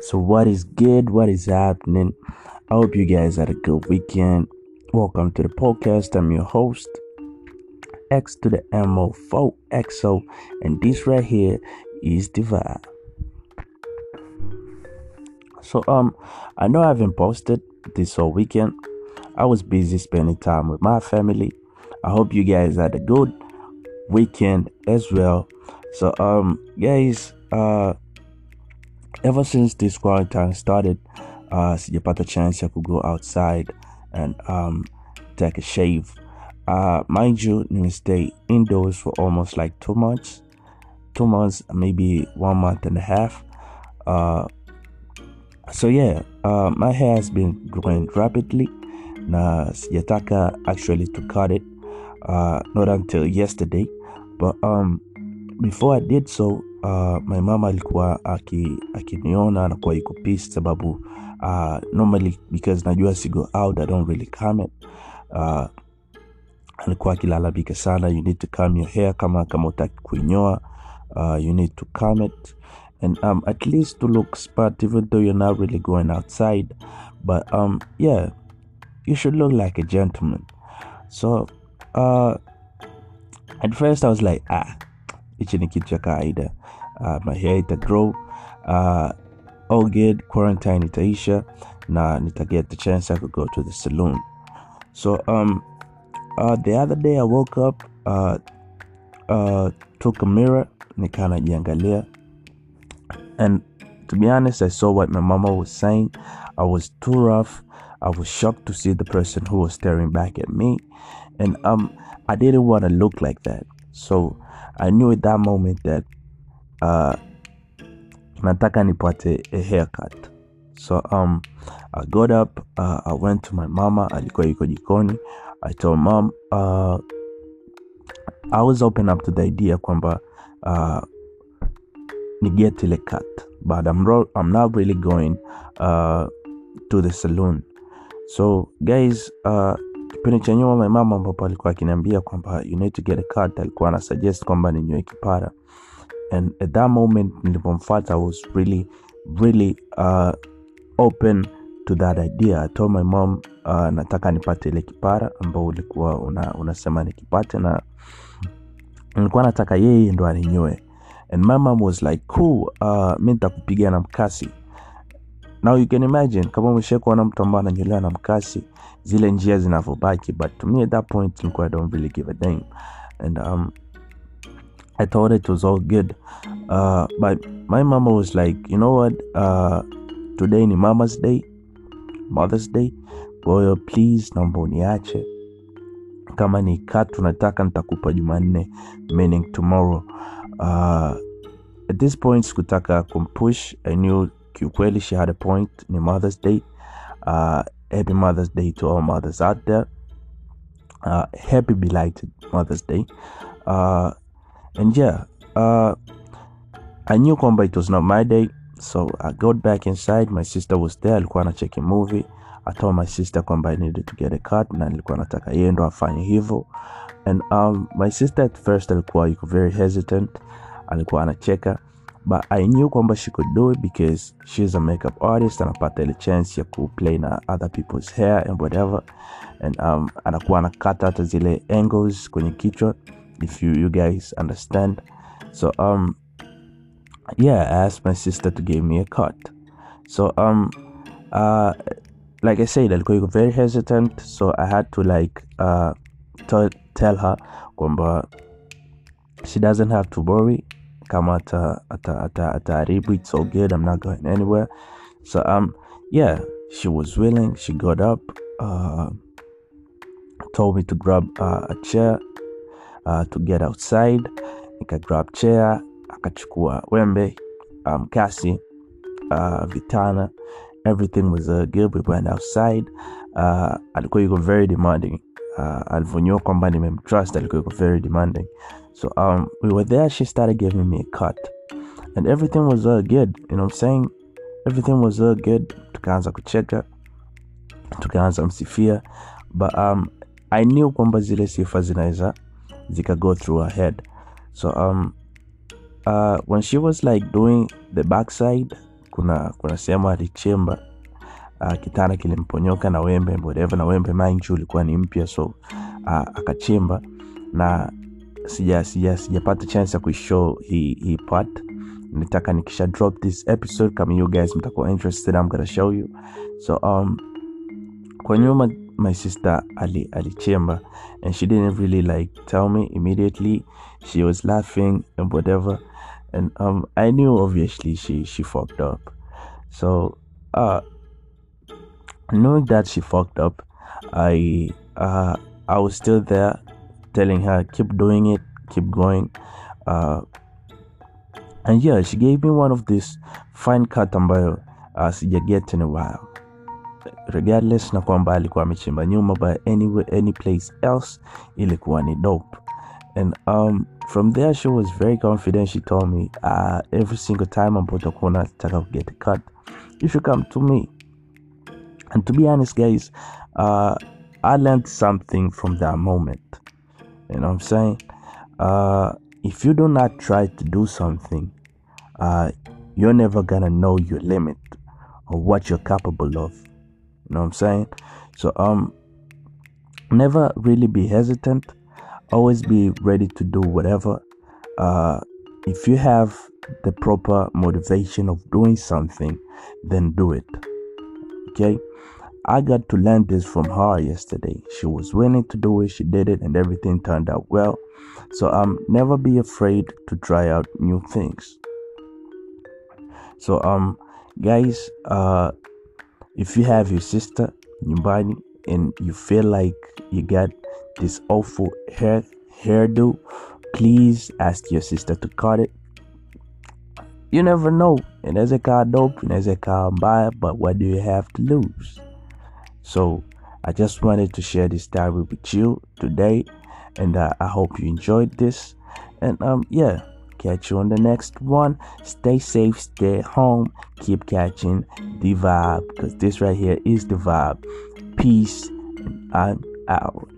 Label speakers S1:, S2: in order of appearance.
S1: So, what is good? What is happening? I hope you guys had a good weekend. Welcome to the podcast. I'm your host, X to the MO4 XO, and this right here is vibe. So, um, I know I haven't posted this whole weekend. I was busy spending time with my family. I hope you guys had a good weekend as well. So, um, guys, uh, ever since this quarantine started, uh, sijapata chance could go outside and um, take a shave. Uh, mind you, me stay indoors for almost like two months, two months, maybe one month and a half. Uh, so yeah, uh, my hair has been growing rapidly. Na sijataka actually to cut it, uh, not until yesterday. But um, before I did so, uh, my mama alikuwa akiniona aki anakuwa iko pissed sababu uh, normally because najua si go out I don't really come it uh, alikuwa akilalamika sana you need to calm your hair kama kama utaki kuinyoa. Uh, you need to calm it. And um, at least to look smart even though you're not really going outside. But um, yeah you should look like a gentleman. So uh, at first I was like ah hichi ni kitu cha kawaida uh, my hair ita grow. Uh, all good quarantine itaisha na nita get the chance I could go to the saloon. So um uh, the other day I woke up uh, uh, took a mirror nikanajiangalia and to be honest I saw what my mama was saying. I was too rough. I was shocked to see the person who was staring back at me. And um I didn't want to look like that. So I knew at that moment that uh, nataka nipate a haircut. So um I got up uh, I went to my mama alikuwa yuko jikoni. I told mom uh, I was open up to the idea kwamba uh, ni get ile cut. But I'm, I'm not really going uh, to the saloon. So guys uh, kipindi cha nyuma my mama ambapo alikuwa akiniambia kwamba you need to get a cut alikuwa ana suggest kwamba ninywe kipara and at that moment nilipomfuata i was really really uh, open to that idea. I told my mom uh, nataka nipate ile kipara ambao ulikuwa una, unasema nikipate na nilikuwa nataka yeye ndo aninyoe. And my mom was like cool uh, mi nitakupigia na mkasi. Now you can imagine kama umeshakuona mtu ambaye ananyolewa na mkasi zile njia zinavyobaki but to me at that point nilikuwa i don't really give a damn. And um, I thought it was all good. Uh, but my mama was like, you know what? Uh, today ni Mama's Day, Mother's Day. Boyo, please naomba uniache. Kama ni cut unataka nitakupa Jumanne, meaning tomorrow. Uh, at this point sikutaka kumpush. I knew kiukweli she had a point. Ni Mother's Day. Uh, happy Mother's Day to all mothers out there. Uh, happy belated Mother's Day. Uh, and yeah uh, i knew kwamba it was not my day so i got back inside. My sister was there alikuwa anacheki movie. I told my sister kwamba i needed to get a cut na nilikuwa nataka yeye ndo afanye hivyo. And um, my sister at first alikuwa yuko very hesitant alikuwa anacheka. But i knew kwamba she could do it because she's a makeup artist anapata ile chance ya kuplay na other people's hair and whatever. And um, anakuwa anakata hata zile angles kwenye kichwa if you you guys understand. So um yeah i asked my sister to give me a cut. So um uh like i said alikuwa very hesitant. So i had to like uh t- tell her kwamba she doesn't have to worry. Kama ata ata ata ataharibu it's all good i'm not going anywhere. So um yeah she was willing she got up uh told me to grab uh, a chair uh, to get outside nika grab chair akachukua wembe mkasi um, uh, vitana everything was uh, good. We went outside uh, alikuwa yuko very demanding. Uh, alivyonyua kwamba nimemtrust alikuwa yuko very demanding. So um, we were there she started giving me a cut. And everything was uh, good you know saying? Everything was uh, good. Tukaanza kucheka. Tukaanza msifia but um, i knew kwamba zile sifa zinaweza zika go through her head. So um uh when she was like doing the backside kuna kuna sehemu alichimba uh, kitana kilimponyoka na wembe whatever na wembe mind you ulikuwa ni mpya so uh, akachimba na sija sija sijapata chance ya kuishow hii hii part. Nitaka nikisha drop this episode kama you guys mtakuwa interested i'm gonna show you. So um kwa nyuma my sister ali alichimba and she didn't really like tell me immediately. She was laughing and whatever and um i knew obviously she she fucked up. So uh knowing that she fucked up i uh i was still there telling her keep doing it keep going. Uh and yeah she gave me one of this fine cut ambayo uh, sija get in a while regardless na kwamba alikuwa amechimba nyuma but anyway any place else ilikuwa ni dope. And um from there she was very confident. She told me uh every single time ambapo utakuwa unataka get a cut if you should come to me. And to be honest guys uh i learned something from that moment. You know what i'm saying? Uh if you do not try to do something uh you're never gonna know your limit or what you're capable of you know what i'm saying? So um never really be hesitant. Always be ready to do whatever. Uh if you have the proper motivation of doing something then do it. Okay? I got to learn this from her yesterday. She was willing to do it. She did it and everything turned out well. So um never be afraid to try out new things. So um guys uh if you have your sister nyumbani and you feel like you got this awful hair hairdo please ask your sister to cut it. You never know. Inaweza ikawa dope inaweza ikawa mbaya but what do you have to lose? So i just wanted to share this story with you today and uh, i hope you enjoyed this. And um yeah catch you on the next one. Stay safe stay home. Keep catching the vibe because this right here is the vibe. Peace and i'm out